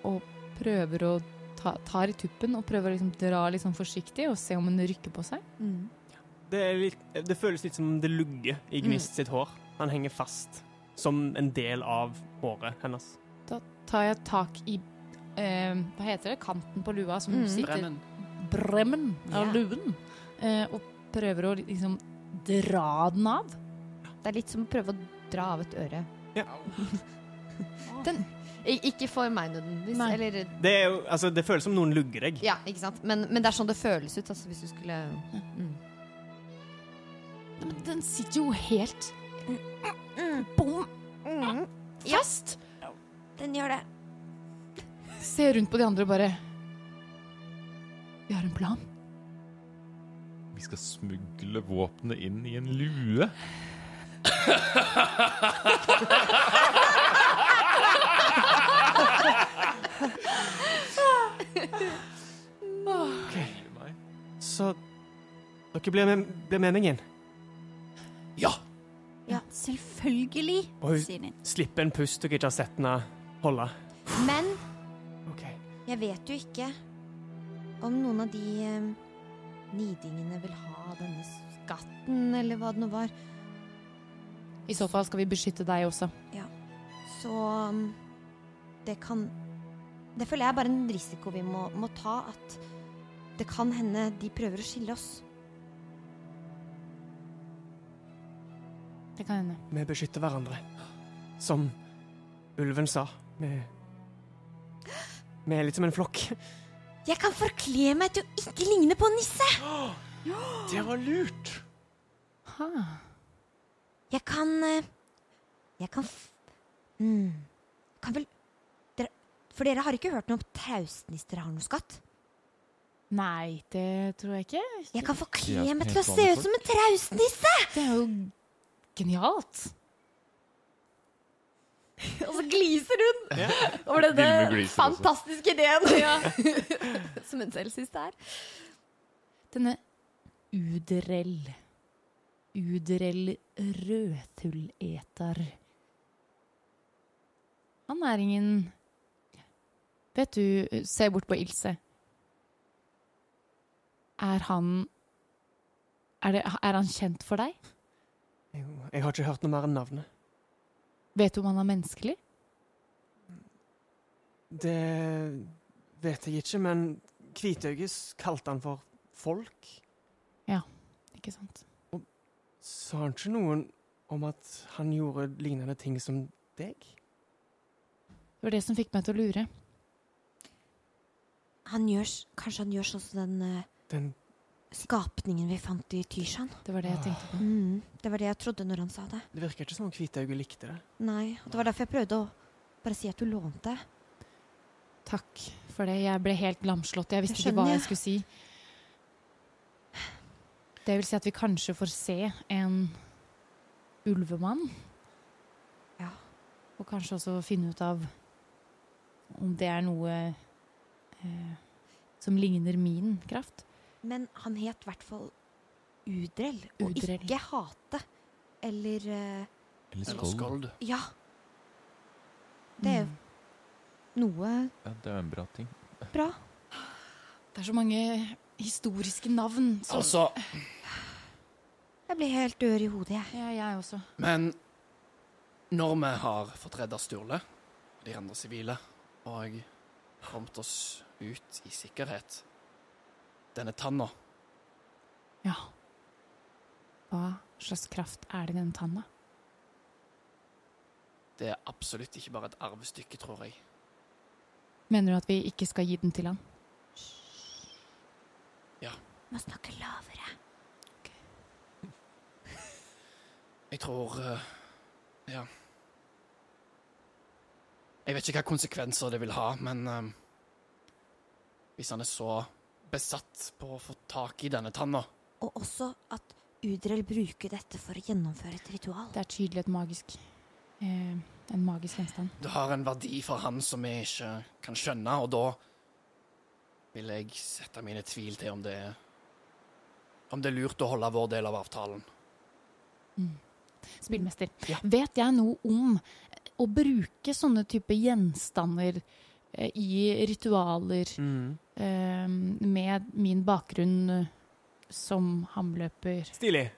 og prøver å ta tar i tuppen og prøver å liksom dra litt sånn forsiktig og se om hun rykker på seg. Mm. Det, er litt, det føles litt som det lugger i Gnist sitt hår. Han henger fast som en del av håret hennes. Da tar jeg tak i eh, Hva heter det? Kanten på lua som Mm. sitter Bremmen. Bremmen av Ja. luen. Eh, og prøver å liksom dra den av. Det er litt som å prøve å dra av et øre. Ja. Den- ikke for meg nødvendigvis. Eller Det, er jo, altså, det føles som noen lugger deg. Ja, ikke sant? Men, men det er sånn det føles ut, altså, hvis du skulle mm. Men den sitter jo helt Mm. bom Mm. fast. Den gjør det. Se rundt på de andre og bare Vi har en plan. Skal smugle våpenet inn i en lue. Så dere blir med, blir inn. Ja! Ja, selvfølgelig, Og hun slipper Slippe en pust dere ikke har sett henne holde. Men okay. jeg vet jo ikke om noen av de eh, nidingene vil ha denne skatten, eller hva det nå var. I så fall skal vi beskytte deg også. Ja. Så um, det kan Det føler jeg er bare en risiko vi må, må ta. At det kan hende de prøver å skille oss. Det kan hende. Vi beskytter hverandre. Som ulven sa. Vi, vi er litt som en flokk. Jeg kan forkle meg til å ikke ligne på en nisse! Det var lurt! Ha. Jeg kan eh, Jeg kan f mm, Kan vel dere, For dere har ikke hørt noe om traustnisser har noe skatt? Nei, det tror jeg ikke. Jeg kan forkle meg til å se ut som en traustnisse! Det er jo genialt. Og så gliser hun over denne fantastiske ideen. som hun selv syns det er. Denne Udrell. Udrell rødtulleter. Han er ingen Vet du, se bort på Ilse. Er han er, det, er han kjent for deg? Jeg, jeg har ikke hørt noe mer enn navnet. Vet du om han er menneskelig? Det vet jeg ikke, men Kvitøyes kalte han for folk. Ja, Ikke sant? Sa han ikke noen om at han gjorde lignende ting som deg? Det var det som fikk meg til å lure. Han gjør, kanskje han gjør sånn som den eh, Den skapningen vi fant i Tyrsand. Det var det jeg tenkte på. Mm, det var det jeg trodde når han sa det. Det virker ikke som om Kvitøyet likte det. Nei, og det var derfor jeg prøvde å bare si at du lånte. Takk for det. Jeg ble helt lamslått. Jeg visste Det ikke hva jeg jeg. skulle si. Det vil si at vi kanskje får se en ulvemann. Ja. Og kanskje også finne ut av om det er noe eh, som ligner min kraft. Men han het i hvert fall Udrell, og Udrell. ikke Hate. Eller eh, Eller Eller skold. Ja. Det er Mm. noe Ja, det er en bra ting. bra. Det er så mange historiske navn. som- Altså, Jeg blir helt ør i hodet, jeg. Ja, jeg også. men når vi har fått redda Sturle og de andre sivile, og kommet oss ut i sikkerhet Denne tanna Ja. Hva slags kraft er det i den tanna? Det er absolutt ikke bare et arvestykke, tror jeg. Mener du at vi ikke skal gi den til han? må snakke lavere. Jeg tror uh, Ja. Jeg vet ikke hva konsekvenser det vil ha, men eh, Hvis han er så besatt på å få tak i denne tanna Og også at Udrell bruker dette for å gjennomføre et ritual. Det er tydelig et magisk eh, En magisk gjenstand. Det har en verdi for han som vi ikke kan skjønne, og da vil jeg sette mine tvil til om det er Om det er lurt å holde vår del av avtalen. Spillmester. Ja. Vet jeg noe om å bruke sånne type gjenstander eh, i ritualer Mm. Eh, med min bakgrunn eh, som hamløper? Stilig.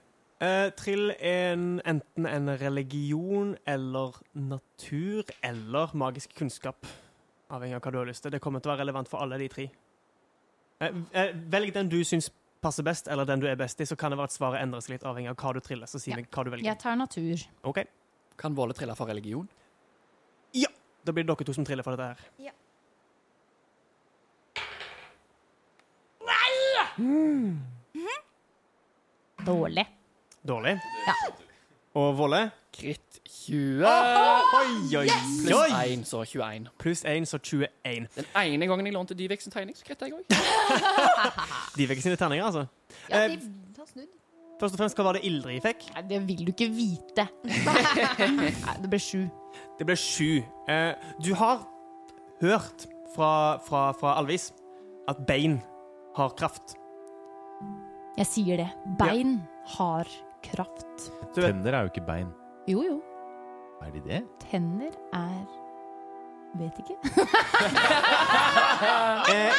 Uh, trill en, enten en religion eller natur eller magisk kunnskap. Avhengig av hva du har lyst til. Det kommer til å være relevant for alle de tre. Uh, uh, velg den du syns passer best, eller den du er best i, så kan det være at svaret endrer seg litt avhengig av hva du triller. Så si Ja. meg hva du velger. Jeg tar natur. Ok, Kan Våle trille for religion? Ja! Da blir det dere to som triller for dette her. Dårlig. Dårlig. Ja. Og Volle? Kritt 20. Oi, oi, Pluss oi! 1, så 21. Pluss 1, så 21. Den ene gangen jeg lånte Divek sin tegning, så kritta jeg òg. De fikk sine terninger, altså. Ja, Eh, de har snudd. Først og fremst, hva var det Ildrid fikk? Nei, det vil du ikke vite. Nei, det ble sju. Det ble sju. Eh, du har hørt fra, fra, fra Alvis at bein har kraft. Jeg sier det. Bein har kraft. Tenner er jo ikke bein. Jo, jo. Er de det? Tenner er Vet ikke. eh,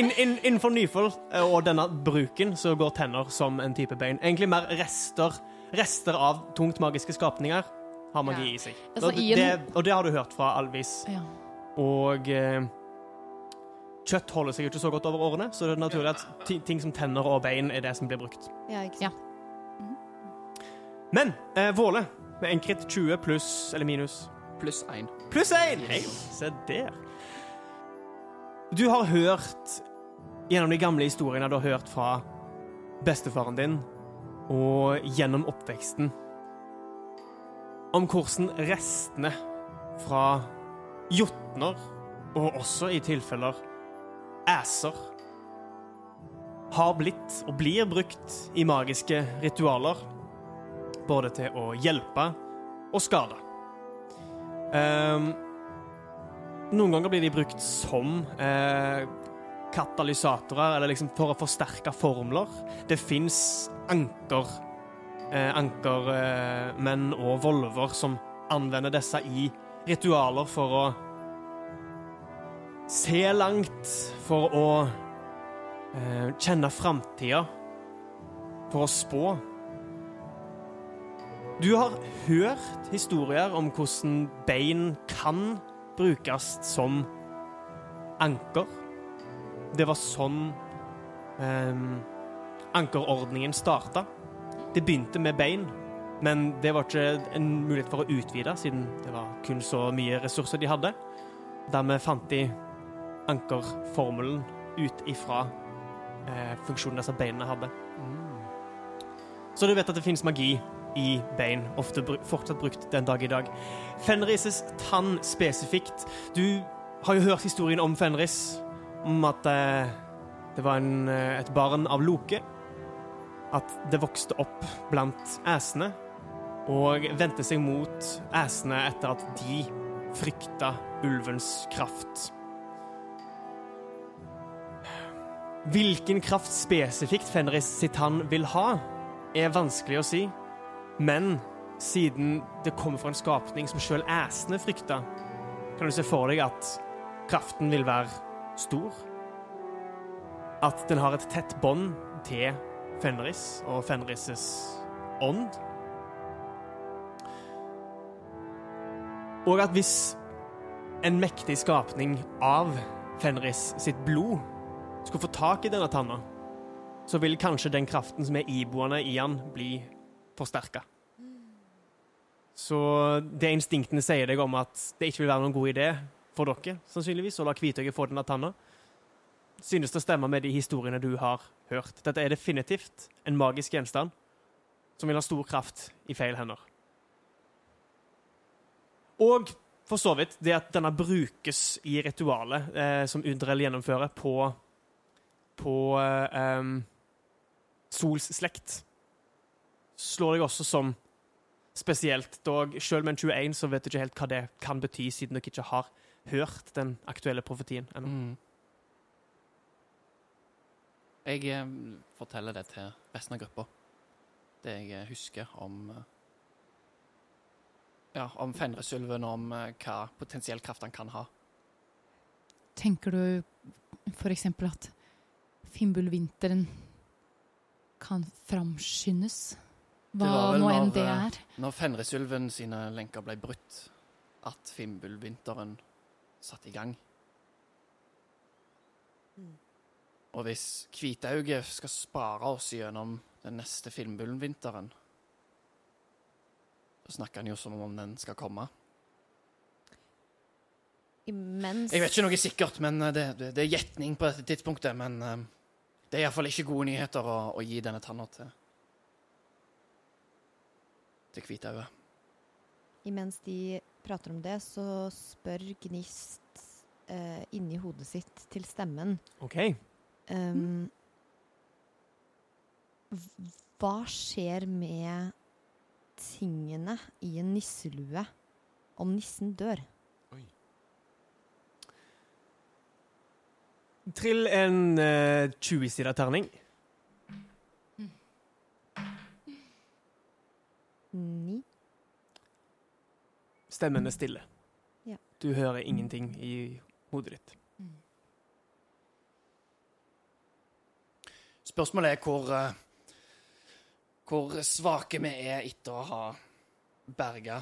inn, in, innenfor nyfold eh, og denne bruken så går tenner som en type bein. Egentlig mer rester, rester av tungt magiske skapninger har magi Ja. i seg. Altså, og, det, og det har du hørt fra Alvis. Ja. Og eh, kjøtt holder seg jo ikke så godt over årene, så det er naturlig at ting som tenner og bein er det som blir brukt. Ja, ikke sant? Men eh, Våle, med en kritt 20 pluss eller minus Pluss 1. Pluss 1! Hei, se der. Du har hørt gjennom de gamle historiene du har hørt fra bestefaren din, og gjennom oppveksten, om hvordan restene fra jotner, og også i tilfeller æser, har blitt og blir brukt i magiske ritualer, både til å hjelpe og skade. Um, noen ganger blir de brukt som eh, katalysatorer, eller liksom for å forsterke formler. Det fins anker, eh, ankermenn og volver som anvender disse i ritualer for å se langt, for å eh, kjenne framtida, for å spå. Du har hørt historier om hvordan bein kan brukes som anker. Det var sånn eh, ankerordningen starta. Det begynte med bein, men det var ikke en mulighet for å utvide, siden det var kun så mye ressurser de hadde. Dermed fant de ankerformelen ut ifra eh, funksjonen disse beinene hadde. Så du vet at det finnes magi i bein, ofte br fortsatt brukt den dag i dag. Fenrises tann spesifikt. Du har jo hørt historien om Fenris, om at eh, det var en, eh, et barn av Loke. At det vokste opp blant æsene, og vendte seg mot æsene etter at de frykta ulvens kraft. Hvilken kraft spesifikt Fenris sitt han vil ha, er vanskelig å si. Men siden det kommer fra en skapning som sjøl æsene frykta, kan du se for deg at kraften vil være stor. At den har et tett bånd til Fenris og Fenris' ånd. Og at hvis en mektig skapning av Fenris sitt blod skulle få tak i denne tanna, så vil kanskje den kraften som er iboende i han, bli forsterka. Så det instinktene sier deg om at det ikke vil være noen god idé for dere, sannsynligvis, å la Kvitøyet få denne tanna, synes det stemmer med de historiene du har hørt. Dette er definitivt en magisk gjenstand som vil ha stor kraft i feil hender. Og for så vidt det at denne brukes i ritualet eh, som Udrell gjennomfører på, på um, Sols slekt, slår deg også som spesielt. Dog selv med en 21 så vet du ikke helt hva det kan bety, siden dere ikke har hørt den aktuelle profetien ennå. Mm. Jeg eh, forteller det til resten av gruppa. Det jeg eh, husker om Ja, om Fenrisulven, om hva potensiell kraft han kan ha. Tenker du eksempel at Fimbulvinteren kan framskyndes? Hva nå enn det eh, er. Når Fenrisulven sine lenker ble brutt, at Fimbulvinteren satte i gang. Og hvis Hvitauget skal spare oss gjennom den neste Fimbulvinteren, så snakker han jo som om den skal komme. Imens Jeg vet ikke noe sikkert, men eh, det, det, det er gjetning på dette tidspunktet. Men eh, det er iallfall ikke gode nyheter å, å gi denne tanna til til Hvitauget. Imens de prater om det, så spør Gnist eh, inni hodet sitt til stemmen OK. Um, Hva skjer med tingene i en nisselue om nissen dør? Trill en uh, 20-sida terning. Ni. Stemmen er stille. Ja. Du hører ingenting i hodet ditt. Spørsmålet er hvor uh, Hvor svake vi er etter å ha berga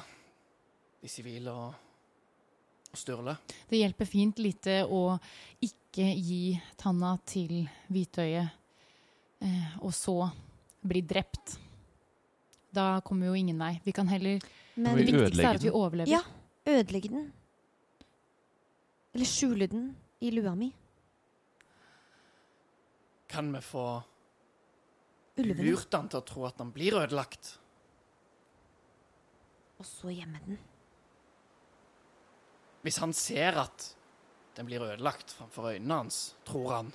de sivile og, og Sturle. Det hjelper fint lite å ikke gi tanna til Hvitøyet, eh, og så bli drept. Da kommer jo ingen vei. Vi kan heller Men Det viktigste er at vi overlever. Ja. ødelegge den. Eller skjule den i lua mi. Kan vi få Ulvene. lurt han til å tro at han blir ødelagt? Og så gjemme den. Hvis han ser at den blir ødelagt framfor øynene hans, tror han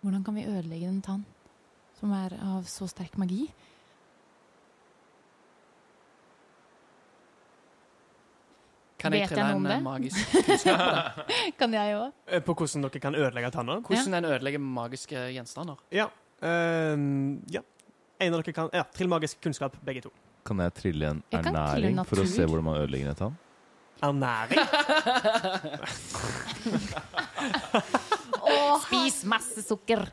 Hvordan kan vi ødelegge en tann som er av så sterk magi? Kan jeg Vet trille jeg noe om en eh, det? magisk kunnskap? Kan jeg òg? Eh, På hvordan dere kan ødelegge tanner? Hvordan en ødelegger magiske gjenstander? Ja. ehm, ja. En av dere kan Ja, trill magisk kunnskap, begge to. Kan jeg trille en Jeg kan trille ernæring for å se hvordan man ødelegger en tann? Ernæring? Spis masse sukker!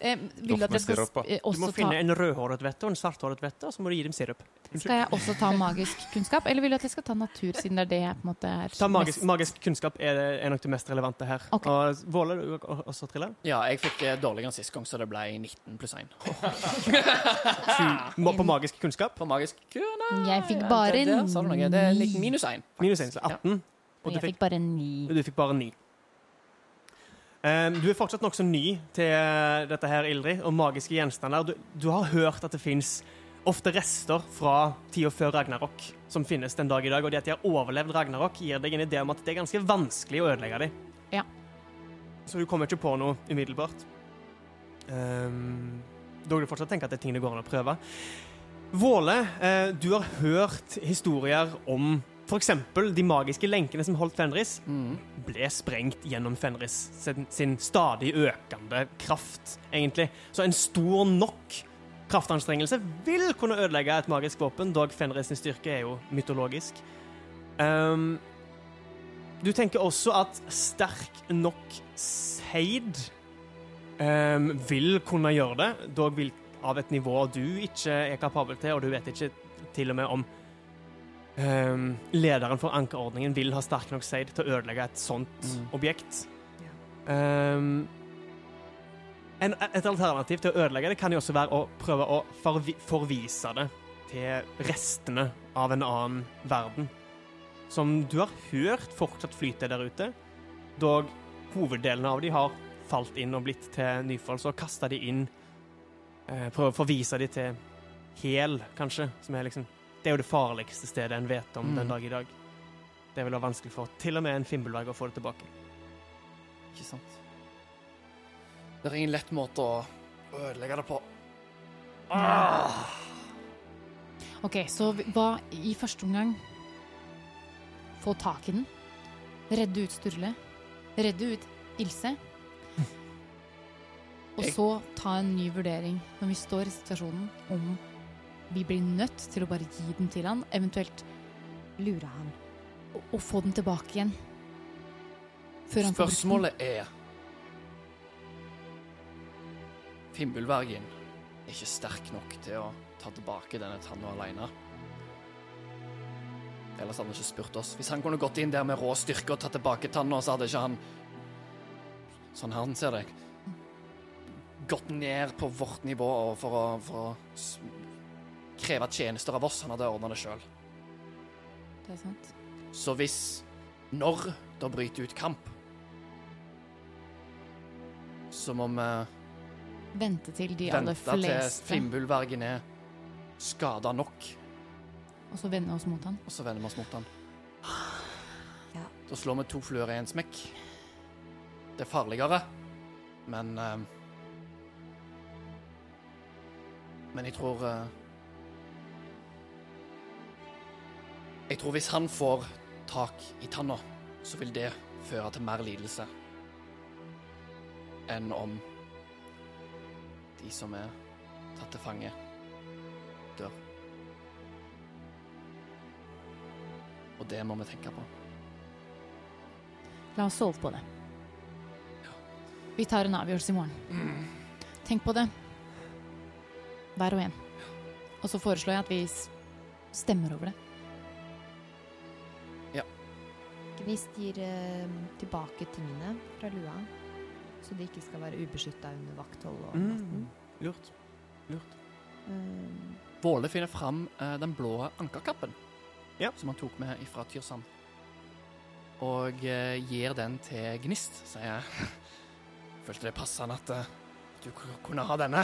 Eh, vil du at jeg skal sp- eh, Du må også ta finne en rødhåret vette og en svarthåret vette, og så må du gi dem sirup. Skal jeg også ta magisk kunnskap, eller vil du at jeg skal ta natur, siden det er det jeg på en måte er Ta magisk, mest- magisk kunnskap er, er nok det mest relevante her. Ok. Og Våle, du også trille? Ja, jeg fikk eh, dårligere enn sist gang, så det ble 19 pluss 1. Må på magisk kunnskap. På magisk kunnskap Jeg fikk bare det, det, sa du noe. Det er litt minus 1. Minus 1, så 18. Og du Jeg fikk, fikk bare ni. du fikk bare 9. Um, du er fortsatt nokså ny til eh, dette her, Ildrid, og magiske gjenstander. Du, du har hørt at det fins ofte rester fra tida før Ragnarok som finnes den dag i dag, og det at de har overlevd Ragnarok, gir deg en idé om at det er ganske vanskelig å ødelegge dem. Ja. Så du kommer ikke på noe umiddelbart. Um, dog du fortsatt tenke at det er ting det går an å prøve. Våle, eh, du har hørt historier om f.eks. de magiske lenkene som holdt Fenris, Mm. ble sprengt gjennom Fenris sin, sin stadig økende kraft, egentlig. Så en stor nok kraftanstrengelse vil kunne ødelegge et magisk våpen, dog Fenris sin styrke er jo mytologisk. Um, du tenker også at sterk nok seid um, vil kunne gjøre det, dog vil av et nivå du ikke er kapabel til, og du vet ikke til og med om ehm, lederen for ankerordningen vil ha sterk nok seid til å ødelegge et sånt Mm. objekt. Um, en, et alternativ til å ødelegge det kan jo også være å prøve å forvi, forvise det til restene av en annen verden. Som du har hørt fortsatt flyter der ute, dog hoveddelen av de har falt inn og blitt til nyfall, så kaster de inn eh, Prøver å forvise de til Hel, kanskje, som er liksom Det er jo det farligste stedet en vet om Mm. den dag i dag. Det vil være vanskelig for til og med en Fimbulvegg å få det tilbake. Ikke sant? Det er ingen lett måte å ødelegge det på. Ah. Ok, så hva i første omgang Få tak i den. Redde ut Sturle. Redde ut Ilse. Og så ta en ny vurdering når vi står i situasjonen om vi blir nødt til å bare gi den til han, eventuelt Lure han. Og, og få den tilbake igjen. Han. Spørsmålet er Fimbulvergen er ikke sterk nok til å ta tilbake denne tanna alene. Ellers hadde han ikke spurt oss. Hvis han kunne gått inn der med rå styrke og tatt tilbake tanna, så hadde ikke han Sånn her ser det. Gått ned på vårt nivå for å, for å kreve tjenester av oss. Han hadde ordna det sjøl. Det er sant. Så hvis Når det bryter ut kamp, så må vi Vente til de aller fleste vente til Fimbulvergen er skada nok, og så vende oss mot han. og så vender vi oss mot han. Ja. Da slår vi to fluer i en smekk. Det er farligere, men eh, Men jeg tror Jeg tror hvis han får tak i tanna, så vil det føre til mer lidelse enn om de som er tatt til fange, dør. Og det må vi tenke på. La oss sove på det. Vi tar en avgjørelse i morgen. Tenk på det. Hver og en. Og så foreslår jeg at vi stemmer over det. Gnist gir eh, tilbake tingene fra lua, så de ikke skal være ubeskytta under vakthold og natten. Lurt. Lurt. Eh, Våle finner fram eh, den blå ankerkappen Ja. som han tok med fra Tyrsand. Og eh, gir den til Gnist, sier jeg. Følte det passende at uh, du ku- kunne ha denne.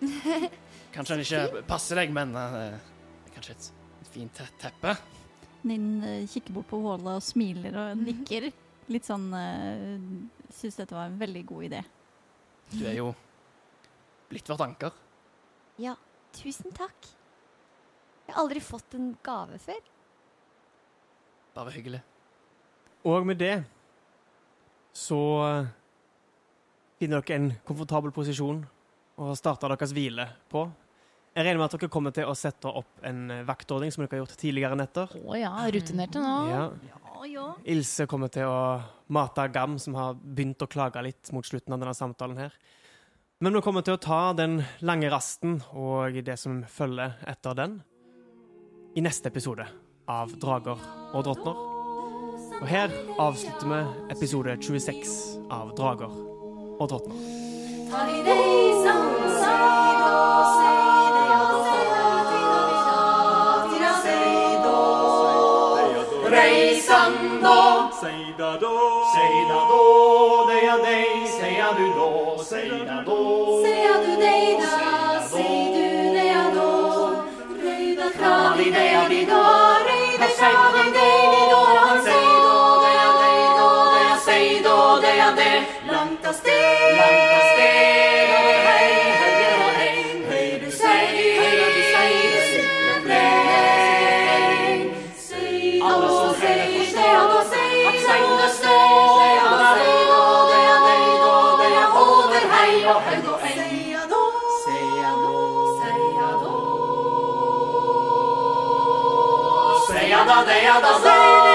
Kanskje den ikke passer deg, men uh, det er kanskje et, et fint te- teppe. Ninn eh, kikker bort på Våle og smiler og nikker. Litt sånn uh, Syns dette var en veldig god idé. Du er jo blitt vårt anker. ja, tusen takk. Jeg har aldri fått en gave før. Bare hyggelig. Og med det så eh, finner dere en komfortabel posisjon å starte deres hvile på. Jeg regner med at dere kommer til å sette opp en eh, vaktordning som dere har gjort tidligere netter. Å ja, rutinerte nå. Ja. Ja, ja. Ilse kommer til å mate Gam, som har begynt å klage litt mot slutten av denne samtalen her. Men vi kommer til å ta den lange rasten og det som følger etter den, i neste episode av Drager og drottner. Og her avslutter vi episode 26 av Drager og drottner. Säg då, säga då, deja dig, säga du då, säga då, säga du dejda, säg du deja då, röjda krav i deja då. Ceia da